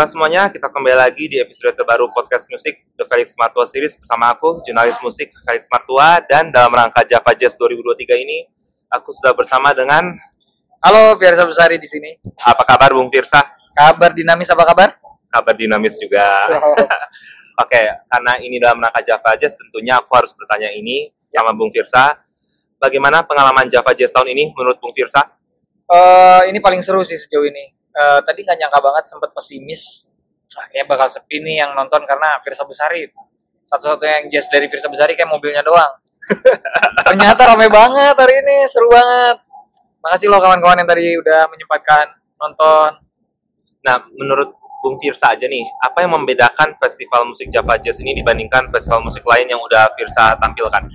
Baiklah semuanya, kita kembali lagi di episode terbaru podcast musik The Felix Martua Series bersama aku, jurnalis musik Felix Martua dan dalam rangka Java Jazz 2023 ini aku sudah bersama dengan Halo, Firsa Besari di sini. apa kabar Bung Firsa? Kabar dinamis apa kabar? Kabar dinamis juga. Oke, karena ini dalam rangka Java Jazz tentunya aku harus bertanya ini sama Bung Firsa. Bagaimana pengalaman Java Jazz tahun ini menurut Bung Firsa? Eh, ini paling seru sih sejauh ini. Eh, tadi nggak nyangka banget sempat pesimis. Wah, kayaknya bakal sepi nih yang nonton karena Firsa Besari. Satu-satunya yang jazz dari Firsa Besari kayak mobilnya doang. Ternyata ramai banget hari ini, seru banget. Makasih loh kawan-kawan yang tadi udah menyempatkan nonton. Nah, menurut Bung Firsa aja nih, apa yang membedakan festival musik Java Jazz ini dibandingkan festival musik lain yang udah Firsa tampilkan?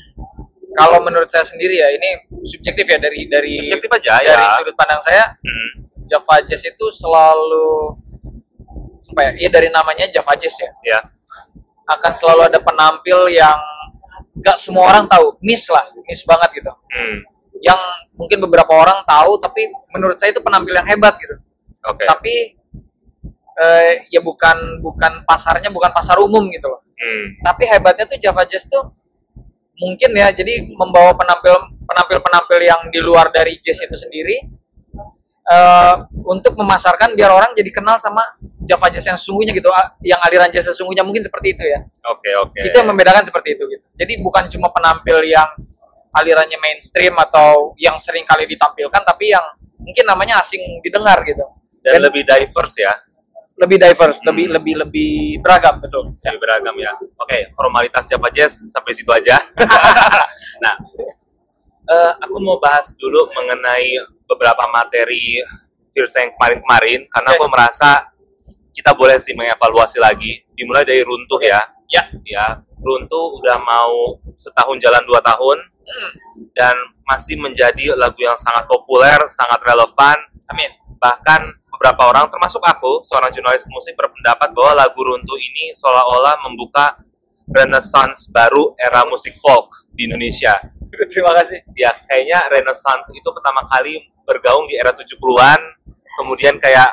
Kalau menurut saya sendiri ya, ini subjektif ya dari dari Subjektif aja ya. dari sudut pandang saya. Hmm, Java Jazz itu selalu apa ya? Ya dari namanya Java Jazz ya. ya. Akan selalu ada penampil yang gak semua orang tahu, miss lah, miss banget gitu. Hmm, Yang mungkin beberapa orang tahu, tapi menurut saya itu penampil yang hebat gitu. Oke. Tapi eh, ya bukan bukan pasarnya bukan pasar umum gitu loh. Hmm, Tapi hebatnya tuh Java Jazz tuh mungkin ya, jadi membawa penampil penampil penampil yang di luar dari jazz itu sendiri eh, untuk memasarkan biar orang jadi kenal sama Java Jazz yang sesungguhnya gitu, ah, yang aliran jazz sesungguhnya mungkin seperti itu ya. Oke, oke. Itu yang membedakan seperti itu gitu. Jadi bukan cuma penampil yang alirannya mainstream atau yang sering kali ditampilkan, tapi yang mungkin namanya asing didengar gitu. Dan lebih diverse ya, Lebih diverse, Hmm. lebih lebih lebih beragam betul. lebih beragam ya. Oke, formalitas Java Jazz sampai situ aja. nah, eh, aku mau bahas dulu mengenai beberapa materi Firsa yang kemarin-kemarin, karena Oke. aku merasa kita boleh sih mengevaluasi lagi. Dimulai dari runtuh ya. Ya. Ya, runtuh udah mau setahun jalan dua tahun Hmm, dan masih menjadi lagu yang sangat populer, sangat relevan. amin. Bahkan beberapa orang, termasuk aku, seorang jurnalis musik berpendapat bahwa lagu runtuh ini seolah-olah membuka renaissance baru era musik folk di Indonesia. Terima kasih. Ya, kayaknya renaissance itu pertama kali bergaung di era 70-an, kemudian kayak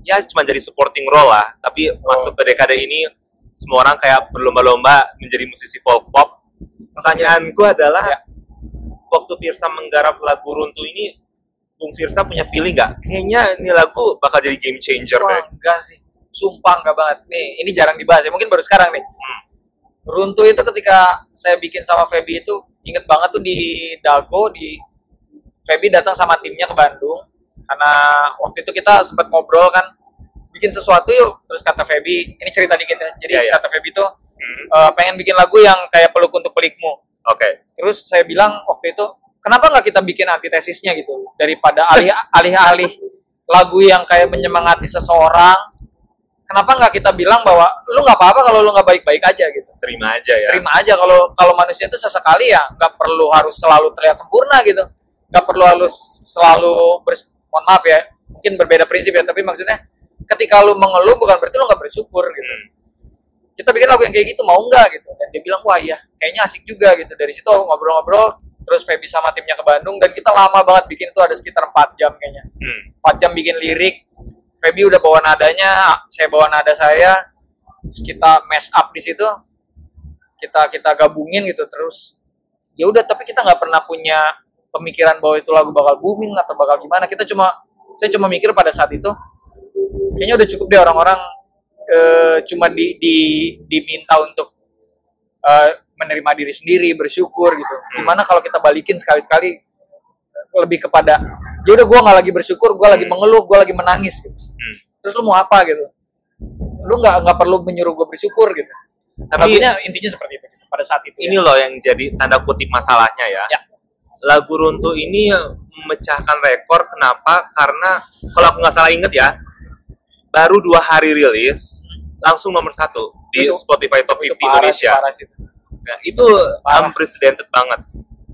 ya cuma jadi supporting role lah, tapi masuk ke dekade ini semua orang kayak berlomba-lomba menjadi musisi folk pop. Pertanyaanku adalah Ya. waktu Firsa menggarap lagu runtuh ini, Bung Firsa punya feeling nggak? Kayaknya ini lagu bakal jadi game changer Wah, deh. enggak sih. Sumpah enggak banget. Nih, ini jarang dibahas ya. Mungkin baru sekarang nih. Hmm. Runtuh itu ketika saya bikin sama Feby itu inget banget tuh di Dago di Feby datang sama timnya ke Bandung. Karena waktu itu kita sempat ngobrol kan bikin sesuatu yuk. Terus kata Feby ini cerita dikit ya. Jadi Iya, iya. kata Feby tuh Hmm, eh, pengen bikin lagu yang kayak peluk untuk pelikmu. Oke. terus saya bilang waktu itu kenapa nggak kita bikin antitesisnya gitu? Daripada alih alih-alih lagu yang kayak menyemangati seseorang kenapa nggak kita bilang bahwa lu nggak apa-apa kalau lu nggak baik-baik aja gitu Terima aja ya. terima aja kalau kalau manusia itu sesekali ya nggak perlu harus selalu terlihat sempurna gitu nggak perlu harus selalu bers mohon maaf ya mungkin berbeda prinsip ya tapi maksudnya ketika lu mengeluh bukan berarti lu nggak bersyukur gitu Hmm. kita bikin lagu yang kayak gitu mau nggak gitu dan dia bilang wah iya kayaknya asik juga gitu dari situ ngobrol-ngobrol terus Feby sama timnya ke Bandung dan kita lama banget bikin itu ada sekitar 4 jam kayaknya Hmm. 4 jam bikin lirik Feby udah bawa nadanya saya bawa nada saya kita mash up di situ. Kita kita gabungin gitu terus. Ya udah tapi kita nggak pernah punya pemikiran bahwa itu lagu bakal booming atau bakal gimana. Kita cuma saya cuma mikir pada saat itu kayaknya udah cukup deh orang-orang eh, cuma di, di diminta untuk eh, menerima diri sendiri bersyukur gitu. Gimana kalau kita balikin sekali-sekali lebih kepada ya udah gue nggak lagi bersyukur gue lagi mengeluh gue lagi menangis gitu. Hmm. terus lu mau apa gitu lu nggak nggak perlu menyuruh gue bersyukur gitu Tapi lagunya intinya seperti itu pada saat itu ini ya. loh yang jadi tanda kutip masalahnya ya. Ya. Lagu Runtuh ini memecahkan rekor kenapa? Karena kalau aku nggak salah inget ya, baru dua hari rilis langsung nomor satu di Itu- Spotify Top 50 Itu parah Indonesia. parah sih. Nah, itu Parah. unprecedented banget.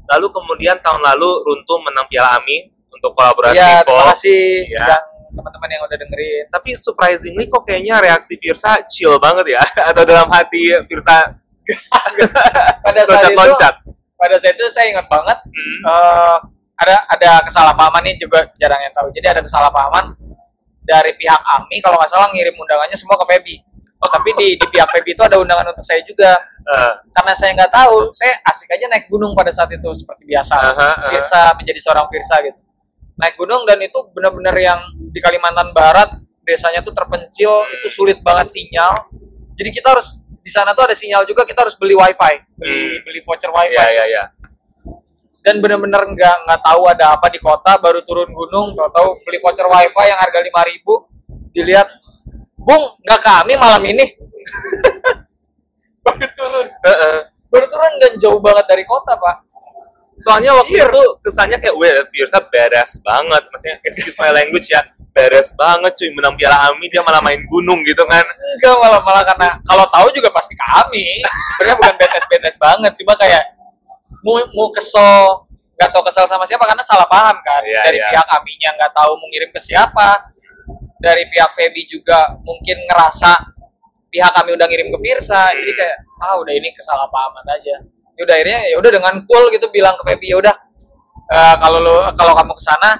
Lalu kemudian tahun lalu Runtuh menang Piala AMI untuk kolaborasi ya terima kasih Ya. yang teman-teman yang udah dengerin Tapi surprisingly kok kayaknya reaksi Firsa chill banget ya, atau dalam hati Firsa pada saat itu loncat-loncat. pada saat itu saya ingat banget Hmm. eh, ada ada kesalahpahaman nih juga jarang yang tahu jadi ada kesalahpahaman dari pihak AMI kalau nggak salah ngirim undangannya semua ke Feby. Oh, tapi di di pihak Feby itu ada undangan untuk saya juga. Eh, Karena saya nggak tahu, saya asik aja naik gunung pada saat itu seperti biasa. aha, aha. Virsa menjadi seorang Virsa gitu. Naik gunung dan itu benar-benar yang di Kalimantan Barat desanya tuh terpencil, itu sulit banget sinyal. Jadi kita harus di sana tuh ada sinyal juga kita harus beli wifi, beli Hmm. beli voucher wifi. Iya, iya, iya. Dan benar-benar nggak nggak tahu ada apa di kota, baru turun gunung, tahu-tahu beli voucher wifi yang harga 5000 dilihat, Bung, nggak kami malam ini. baru turun, Heeh. baru turun dan jauh banget dari kota pak. Soalnya waktu Anjir. itu kesannya kayak, weh, Virsa beres banget. Maksudnya, excuse my language ya, beres banget cuy. Menang Piala AMI, dia malah main gunung gitu kan. Enggak malah malah karena kalau tahu juga pasti kami. Sebenarnya bukan betes-betes banget, cuma kayak mau mau kesel nggak tahu kesel sama siapa karena salah paham kan Iya, dari iya. pihak aminya nggak tahu mau ngirim ke siapa dari pihak Feby juga mungkin ngerasa pihak kami udah ngirim ke Virsa jadi Hmm. kayak ah udah ini kesalahpahaman aja udah akhirnya ya udah dengan cool gitu bilang ke Feby ya udah eh, kalau lo kalau kamu ke sana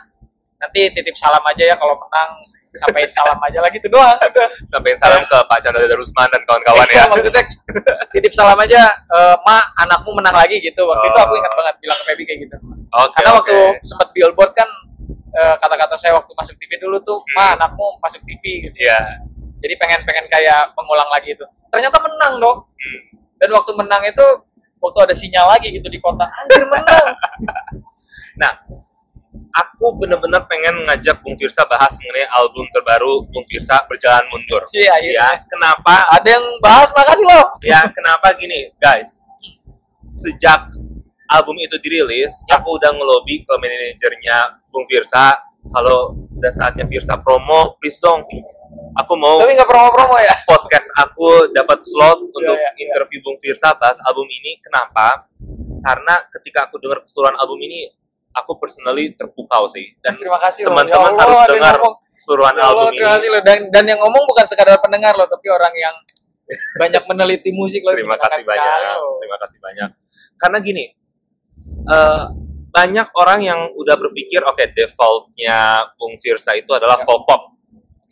nanti titip salam aja ya kalau menang sampaikan salam aja lagi itu doang udah Sampai salam ke Pak Chandra Darusman dan kawan-kawan ya. Iya, maksudnya titip salam aja eh, ma anakmu menang lagi gitu waktu itu Oh. aku ingat banget bilang ke Feby kayak gitu karena waktu sempat billboard kan eh, kata-kata saya waktu masuk TV dulu tuh ma Hmm. anakmu masuk TV gitu Iya. jadi pengen pengen kayak mengulang lagi itu ternyata menang dong Hmm. dan waktu menang itu waktu ada sinyal lagi gitu di kota anjir menang Nah, aku bener-bener pengen ngajak Bung Firsa bahas mengenai album terbaru Bung Firsa Berjalan Mundur. iya iya Ya, kenapa? ada yang bahas makasih loh Ya, kenapa gini, guys? Sejak album itu dirilis, Ya. aku udah ngelobi ke manajernya Bung Firsa kalau udah saatnya Firsa promo, please dong. Aku mau tapi nggak promo-promo ya podcast aku dapat slot untuk Iya, iya, iya. interview Bung Firsa bahas album ini. Kenapa? Karena ketika aku dengar keseluruhan album ini, aku personally terpukau sih. Dan terima kasih teman-teman Ya harus dengar keseluruhan Ya Allah, album terima ini. kasih loh. Dan, dan yang ngomong bukan sekadar pendengar loh, tapi orang yang banyak meneliti musik loh. Terima Terima kasih banyak. loh. Terima kasih banyak. Karena gini, eh, banyak orang yang udah berpikir, oke, defaultnya Bung Firsa itu adalah Ya. folk pop.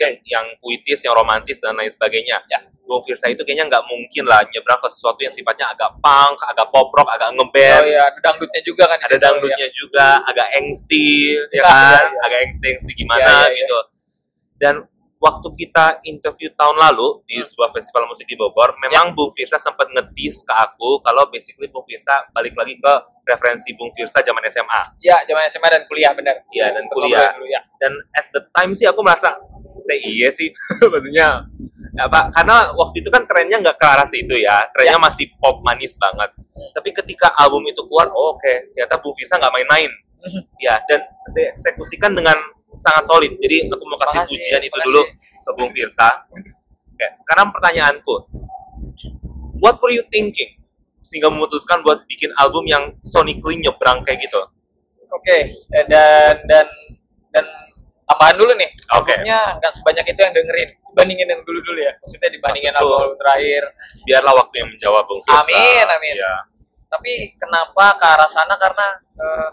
Oke, yang puitis, yang romantis, dan lain sebagainya. Ya. Bung Firsa itu kayaknya nggak mungkin lah nyebrang ke sesuatu yang sifatnya agak punk, agak pop rock, agak Oh ngeband. iya, ada dangdutnya juga kan ada dangdutnya juga, agak angsty, ya Iya, kan? iya, iya. Agak angsty-angsty gimana Iya, iya, iya. gitu. Dan waktu kita interview tahun lalu di Hmm. sebuah festival musik di Bogor, memang Bung Firsa sempat ngedis ke aku kalau basically Bung Firsa balik lagi ke referensi Bung Firsa zaman SMA. Ya, zaman SMA dan kuliah benar. Iya, dan Sempet kuliah. dulu, ya. Dan at the time sih aku merasa saya iya sih, maksudnya apa? Karena waktu itu kan trennya nggak ke arah situ ya, trennya masih pop manis banget. Tapi ketika album itu keluar, oh, oke, ternyata Bung Firsa nggak main-main. ya, dan dieksekusikan dengan sangat solid. Jadi aku mau kasih Makasih, pujian itu makasih. dulu ke Bung Firsa. Oke, sekarang pertanyaanku, what were you thinking sehingga memutuskan buat bikin album yang sonically nyebrang kayak gitu? Oke, eh, dan dan dan tambahan dulu nih. Oke. Albumnya nggak sebanyak itu yang dengerin. Dibandingin yang dulu-dulu ya. Maksudnya dibandingin Maksud album terakhir. Biarlah waktu yang menjawab Bung Firsa. Amin, amin. Ya. Tapi kenapa ke arah sana karena eh,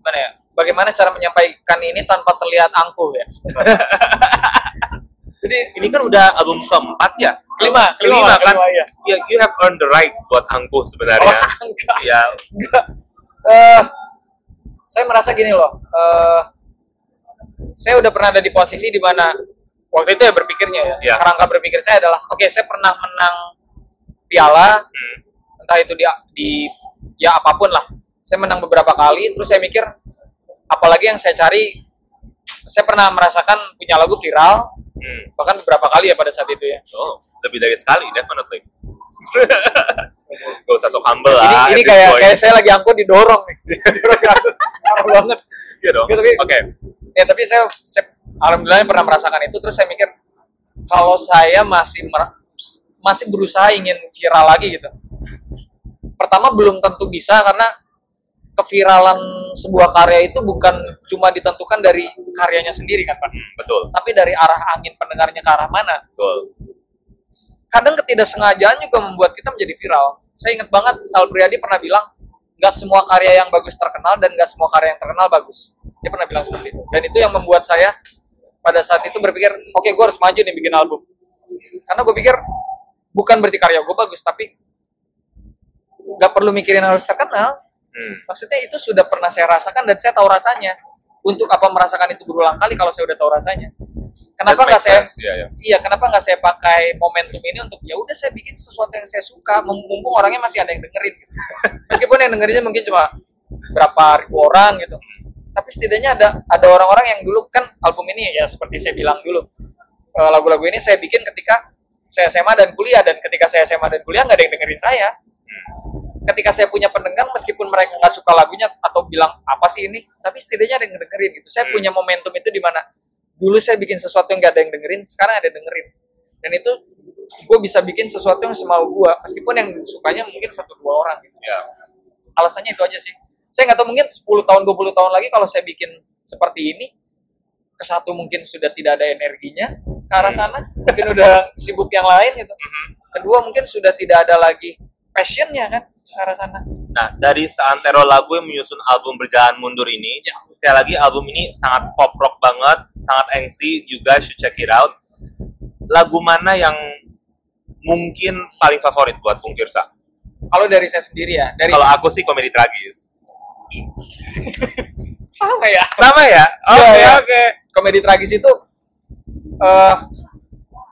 gimana ya? Bagaimana cara menyampaikan ini tanpa terlihat angkuh ya? sebenarnya. Jadi Ini kan udah album keempat ya? kelima, Kelima, kan? kelima, ya. Ya, you have earned the right buat angkuh sebenarnya. Oh, enggak. Ya, eh saya merasa gini loh, eh saya udah pernah ada di posisi di mana waktu itu ya berpikirnya ya, Ya. kerangka berpikir saya adalah, oke saya pernah menang piala, hmm, entah itu di, di ya apa pun lah, saya menang beberapa kali, terus saya mikir, apalagi yang saya cari, saya pernah merasakan punya lagu viral, hmm. bahkan beberapa kali ya pada saat itu ya. Oh, lebih dari sekali, definitely. Gak usah sok humble Ini, lah. ini kayak point. kayak saya lagi angkut didorong nih, didorong ke atas, parah banget. Iya dong. Gitu, Oke. Ya tapi saya, saya alhamdulillah pernah merasakan itu terus saya mikir kalau saya masih mer- masih berusaha ingin viral lagi gitu. Pertama belum tentu bisa karena keviralan sebuah karya itu bukan cuma ditentukan dari karyanya sendiri kan pak? Hmm, betul, tapi dari arah angin pendengarnya ke arah mana? Betul. kadang ketidaksengajaan juga membuat kita menjadi viral. Saya ingat banget Sal Priadi pernah bilang nggak semua karya yang bagus terkenal dan nggak semua karya yang terkenal bagus dia pernah bilang seperti itu. Dan itu yang membuat saya pada saat itu berpikir oke gue harus maju nih bikin album. Karena gue pikir bukan berarti karya gue bagus tapi nggak perlu mikirin harus terkenal. Hmm. maksudnya itu sudah pernah saya rasakan dan saya tahu rasanya. Untuk apa merasakan itu berulang kali kalau saya udah tahu rasanya? Kenapa nggak saya sense, Iya, iya. iya kenapa nggak saya pakai momentum ini untuk ya udah saya bikin sesuatu yang saya suka. Mum- mumpung orangnya masih ada yang dengerin gitu. meskipun yang dengerinnya mungkin cuma berapa ribu orang gitu tapi setidaknya ada ada orang-orang yang dulu kan album ini ya seperti saya bilang dulu eh, lagu-lagu ini saya bikin ketika saya SMA dan kuliah dan ketika saya SMA dan kuliah nggak ada yang dengerin saya. Ketika saya punya pendengar meskipun mereka nggak suka lagunya atau bilang apa sih ini? Tapi setidaknya ada yang dengerin gitu. Saya Hmm. punya momentum itu di mana dulu saya bikin sesuatu yang nggak ada yang dengerin sekarang ada yang dengerin. Dan itu gue bisa bikin sesuatu yang semau gue meskipun yang sukanya mungkin satu dua orang gitu. Iya. alasannya itu aja sih saya nggak tahu mungkin 10 tahun 20 tahun lagi kalau saya bikin seperti ini ke satu mungkin sudah tidak ada energinya ke arah sana mungkin udah sibuk yang lain gitu Mhm. kedua mungkin sudah tidak ada lagi passionnya kan ke arah sana Nah, dari seantero lagu yang menyusun album Berjalan Mundur ini, Ya. sekali lagi album ini sangat pop rock banget, sangat angsty, you guys should check it out. Lagu mana yang mungkin paling favorit buat Bung Firsa? kalau dari saya sendiri ya dari Kalau aku sih komedi tragis. sama ya Sama ya? Oke, Iya, iya. oke. komedi tragis itu eh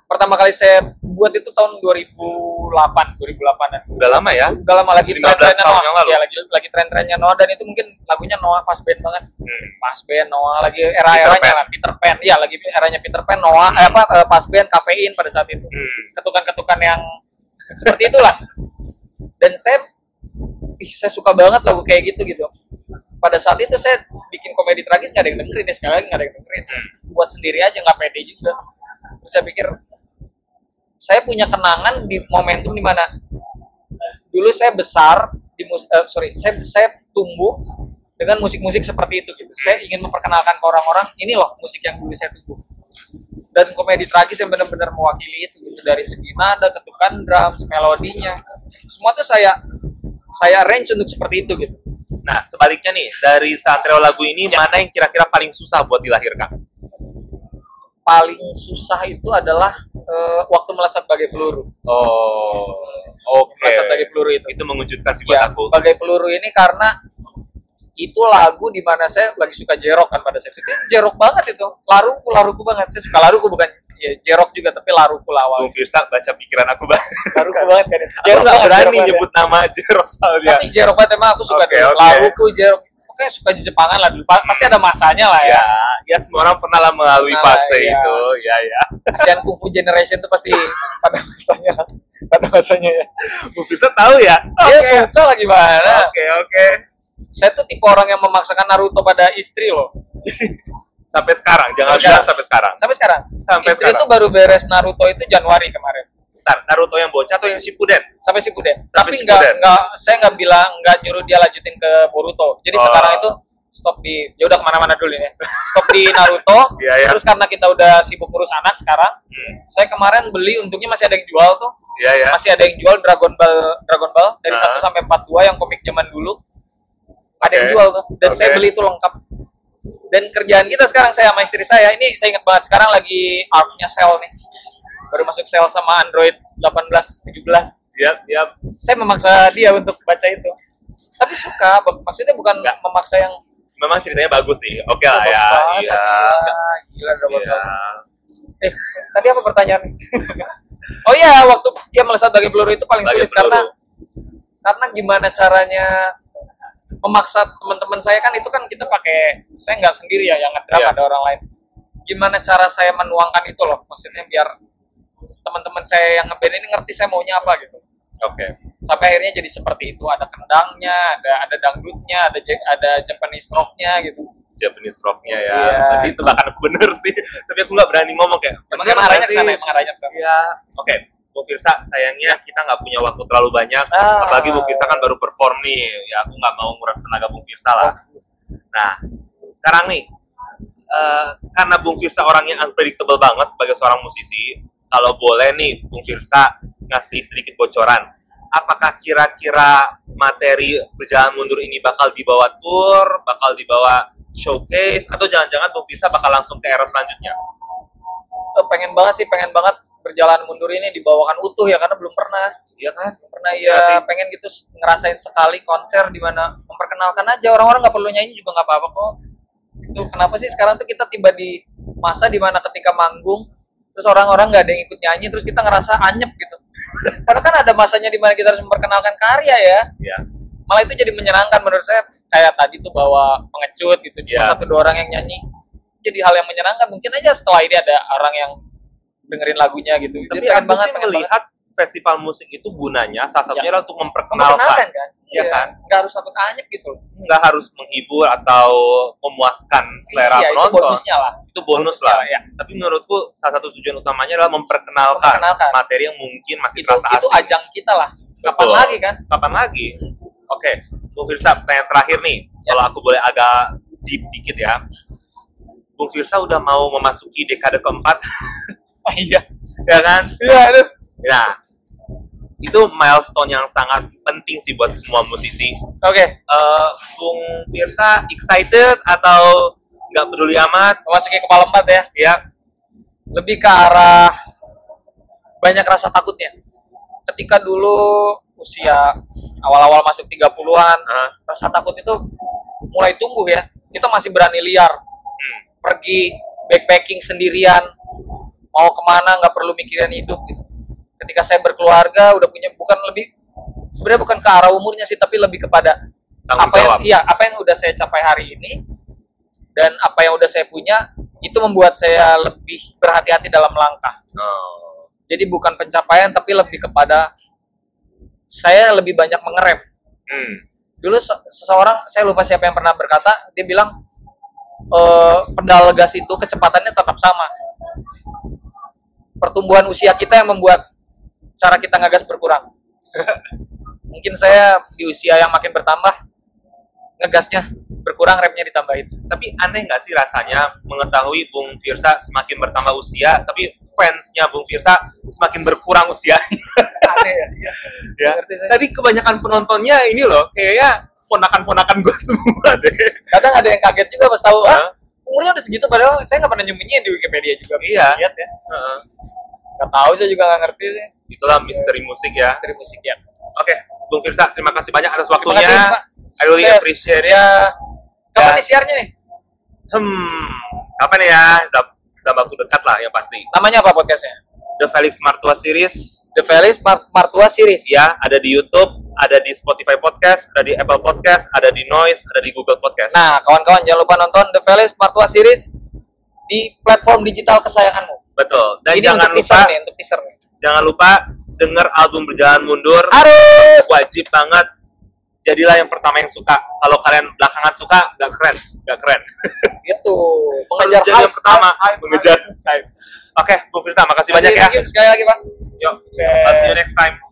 pertama kali saya buat itu tahun 2008 2008an Udah lama ya? udah lama lagi 15 tren-trennya Noah yang lalu. ya lagi lagi tren-trennya Noah dan itu mungkin lagunya Noah pas band banget Hmm. pas band Noah lagi era-eranya lah Peter Pan ya lagi eranya Peter Pan Noah eh, apa eh, pas band kafein pada saat itu Hmm. ketukan-ketukan yang seperti itulah dan saya ih saya suka banget lagu kayak gitu gitu pada saat itu saya bikin komedi tragis nggak ada yang dengerin ya. Sekali lagi nggak ada yang dengerin. Buat sendiri aja nggak pede juga. Terus saya pikir saya punya kenangan di momentum di mana dulu saya besar di mus eh, sorry saya saya tumbuh dengan musik-musik seperti itu gitu. Saya ingin memperkenalkan ke orang-orang ini loh musik yang dulu saya tumbuh. Dan komedi tragis yang benar-benar mewakili itu gitu. dari segi nada ketukan drums melodinya. Semua tuh saya saya arrange untuk seperti itu gitu Nah, sebaliknya nih, dari seantero lagu ini, mana yang kira-kira paling susah buat dilahirkan? paling susah itu adalah eh, waktu melesat bagai peluru Oh, oke. melesat bagai peluru itu Itu mengejutkan sih buat ya aku. bagai peluru ini karena itu lagu di mana saya lagi suka jerok kan pada saat Itu jerok banget itu laruku laruku banget saya suka laruku bukan ya jerok juga tapi laruku lawal Bung Firsa baca pikiran aku banget. laruku banget kan itu. Aku jerok nggak berani jerok nyebut nama Jerok ya. soalnya. tapi jerok banget emang aku suka dulu oke. laruku jerok Oke suka Jepangan lah dulu Pa- pasti ada masanya lah ya Ya, ya semua orang pernah lah melalui Pernah fase ya. itu. Ya, ya. ASEAN Kung Fu Generation tuh pasti pada masanya pada masanya ya Bung Firsa tahu ya? dia Oke. suka lah gimana Oke, oke. saya tuh tipe orang yang memaksakan Naruto pada istri loh Sampai sekarang, jangan bilang sampai sekarang. sampai sekarang Sampai istri sekarang. tuh baru beres Naruto itu Januari kemarin Bentar, Naruto yang bocah atau yang Shippuden? sampai Shippuden. Sampai Tapi nggak nggak saya nggak bilang nggak nyuruh dia lanjutin ke Boruto. Jadi Oh. sekarang itu stop di ya udah ke mana-mana dulu ini. Stop di Naruto. Iya, iya. Terus karena kita udah sibuk ngurus anak sekarang, Hmm. saya kemarin beli untungnya masih ada yang jual tuh. Iya, ya. Masih ada yang jual Dragon Ball Dragon Ball dari Ah. 1 sampai 42 yang komik zaman dulu. Ada yang Oke. jual tuh dan Oke. saya beli itu lengkap. Dan kerjaan kita sekarang saya sama istri saya ini saya ingat banget sekarang lagi arc-nya sel nih. Baru masuk sel sama Android 18 17 Iya, iya. saya memaksa dia untuk baca itu tapi suka maksudnya bukan Nggak. memaksa yang Memang ceritanya bagus sih. Oke lah bagus ya. Iya. gila, gila Iya. Ball. eh tadi apa pertanyaan oh iya waktu dia melesat bagi peluru itu paling sulit peluru. karena karena gimana caranya memaksa teman-teman saya kan itu kan kita pakai saya nggak sendiri ya yang ngedram Iya. ada orang lain gimana cara saya menuangkan itu loh maksudnya biar teman-teman saya yang ngeband ini ngerti saya maunya apa gitu Oke. sampai akhirnya jadi seperti itu ada kendangnya ada ada dangdutnya ada ada Japanese rocknya gitu Japanese rocknya ya. Iya. Tadi tebakan aku bener sih. Tapi aku nggak berani ngomong kayak. emang arahnya ke sana emang arahnya ke sana Iya. Oke. Bu Firsa, sayangnya kita nggak punya waktu terlalu banyak. Ah. Apalagi Bu Firsa kan baru perform nih. Ya aku nggak mau nguras tenaga Bu Firsa lah. Nah, sekarang nih, eh, karena Bung Firsa orangnya unpredictable banget sebagai seorang musisi, kalau boleh nih Bung Firsa ngasih sedikit bocoran, apakah kira-kira materi berjalan mundur ini bakal dibawa tour, bakal dibawa showcase, atau jangan-jangan Bung Firsa bakal langsung ke era selanjutnya? pengen banget sih, pengen banget berjalan mundur ini dibawakan utuh ya karena belum pernah. Iya kan? Belum pernah Iya ya pengen gitu ngerasain sekali konser di mana memperkenalkan aja orang-orang nggak perlu nyanyi juga nggak apa-apa kok. Itu kenapa sih sekarang tuh kita tiba di masa di mana ketika manggung terus orang-orang nggak ada yang ikut nyanyi terus kita ngerasa anyep gitu. Padahal kan ada masanya di mana kita harus memperkenalkan karya ya. Iya. Malah itu jadi menyenangkan menurut saya kayak tadi tuh bawa pengecut gitu cuma Iya. satu dua orang yang nyanyi jadi hal yang menyenangkan mungkin aja setelah ini ada orang yang dengerin lagunya gitu Tapi Jadi aku sih melihat festival musik itu gunanya salah satunya adalah untuk memperkenalkan, memperkenalkan kan Iya kan? nggak harus takut anyep gitu loh nggak harus menghibur atau memuaskan selera iya, itu penonton. bonusnya lah Itu bonus lah. ya Tapi menurutku salah satu tujuan utamanya adalah memperkenalkan memperkenalkan materi yang mungkin masih itu terasa itu asing. ajang kita lah kapan Betul. lagi kan Kapan lagi? Oke, Bung Firsa, pertanyaan terakhir nih. Ya. Kalau aku boleh agak deep dikit ya. Bung Firsa udah mau memasuki dekade keempat, iya ya kan? iya aduh Nah, itu milestone yang sangat penting sih buat semua musisi. oke Eh, Bung Firsa excited atau nggak peduli amat? memasuki kepala empat ya Ya, lebih ke arah banyak rasa takutnya ketika dulu usia awal-awal masuk 30-an Ah. rasa takut itu mulai tumbuh ya kita masih berani liar Hmm. pergi backpacking sendirian mau ke mana nggak perlu mikirin hidup gitu. Ketika saya berkeluarga udah punya bukan lebih sebenarnya bukan ke arah umurnya sih tapi lebih kepada tanggung apa yang iya apa yang udah saya capai hari ini dan apa yang udah saya punya itu membuat saya lebih berhati-hati dalam langkah. Oh. jadi bukan pencapaian tapi lebih kepada saya lebih banyak mengerem. Hmm. dulu se- seseorang saya lupa siapa yang pernah berkata dia bilang eh pedal gas itu kecepatannya tetap sama pertumbuhan usia kita yang membuat cara kita ngegas berkurang mungkin saya di usia yang makin bertambah ngegasnya berkurang remnya ditambahin Tapi aneh nggak sih rasanya mengetahui Bung Firsa semakin bertambah usia, tapi fansnya Bung Firsa semakin berkurang usia. aneh ya ya. Tadi kebanyakan penontonnya ini loh, kayaknya ponakan-ponakan gue semua deh. kadang ada yang kaget juga pas tahu ah umurnya udah segitu padahal saya nggak pernah nyembunyiin di Wikipedia juga bisa Iya. lihat ya nggak tahu saya juga nggak ngerti sih Itulah misteri musik ya. istri musik ya Oke, Bung Firsa, terima kasih banyak atas terima waktunya. kasih Pak I really Sukses. appreciate ya kapan Ya. nih siarnya nih Hmm, kapan ya? Dalam, dalam waktu dekat lah yang pasti. namanya apa podcastnya The Felix Martua Series, The Felix Mart Martua Series ya ada di YouTube, ada di Spotify Podcast, ada di Apple Podcast, ada di Noise, ada di Google Podcast. nah kawan-kawan jangan lupa nonton The Felix Martua Series di platform digital kesayanganmu betul. Dan ini jangan untuk lupa, nih untuk teaser nih jangan lupa denger album Berjalan Mundur. harus Wajib banget. Jadilah yang pertama yang suka. Kalau kalian belakangan suka, gak keren, gak keren. gitu mengejar jadi hype, yang pertama, hype, mengejar hype. Oke, Bu Firsa, makasih banyak ya. sekali lagi pak Yuk, see you next time.